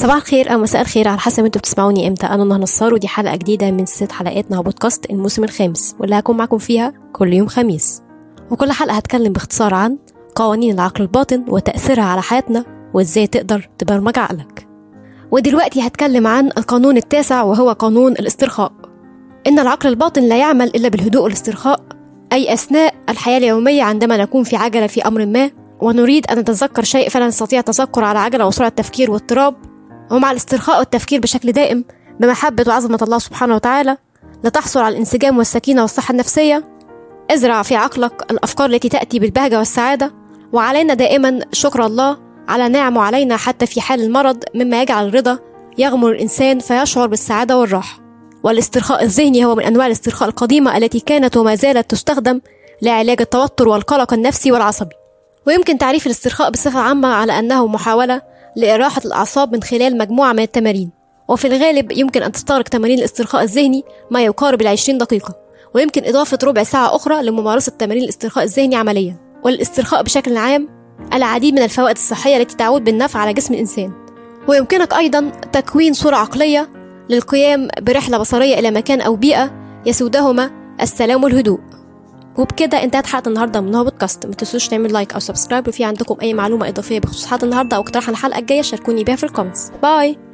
صباح الخير أو مساء الخير على حسب أنتوا بتسمعوني إمتى. أنا نهى نصار ودي حلقة جديدة من ست حلقاتنا بودكاست الموسم الخامس واللي هكون معاكم فيها كل يوم خميس. وكل حلقة هتكلم باختصار عن قوانين العقل الباطن وتأثيرها على حياتنا وإزاي تقدر تبرمج عقلك. ودلوقتي هتكلم عن القانون التاسع وهو قانون الاسترخاء. إن العقل الباطن لا يعمل إلا بالهدوء والاسترخاء أي أثناء الحياة اليومية عندما نكون في عجلة في أمر ما ونريد أن نتذكر شيء فلا نستطيع التذكر على عجلة وسرعة تفكير واضطراب ومع الاسترخاء والتفكير بشكل دائم بمحبة وعظمة الله سبحانه وتعالى لتحصل على الانسجام والسكينة والصحة النفسية. ازرع في عقلك الأفكار التي تأتي بالبهجة والسعادة. وعلينا دائما شكر الله على نعمه علينا حتى في حال المرض مما يجعل الرضا يغمر الإنسان فيشعر بالسعادة والراحة. والاسترخاء الذهني هو من أنواع الاسترخاء القديمة التي كانت وما زالت تستخدم لعلاج التوتر والقلق النفسي والعصبي. ويمكن تعريف الاسترخاء بصفة عامة على أنه محاولة لإراحة الأعصاب من خلال مجموعة من التمارين. وفي الغالب يمكن أن تستغرق تمارين الاسترخاء الذهني ما يقارب العشرين دقيقة ويمكن إضافة ربع ساعة أخرى لممارسة تمارين الاسترخاء الذهني عمليا. والاسترخاء بشكل عام العديد من الفوائد الصحية التي تعود بالنفع على جسم الإنسان. ويمكنك أيضا تكوين صورة عقلية للقيام برحلة بصرية إلى مكان أو بيئة يسودهما السلام والهدوء. وبكده انتهت حلقة النهارده من هو بودكاست. ما تنسوش تعمل like أو subscribe وفي عندكم أي معلومة إضافية بخصوص حلقة النهارده أو اقتراح الحلقة الجاية شاركوني بيها في ال comments. bye!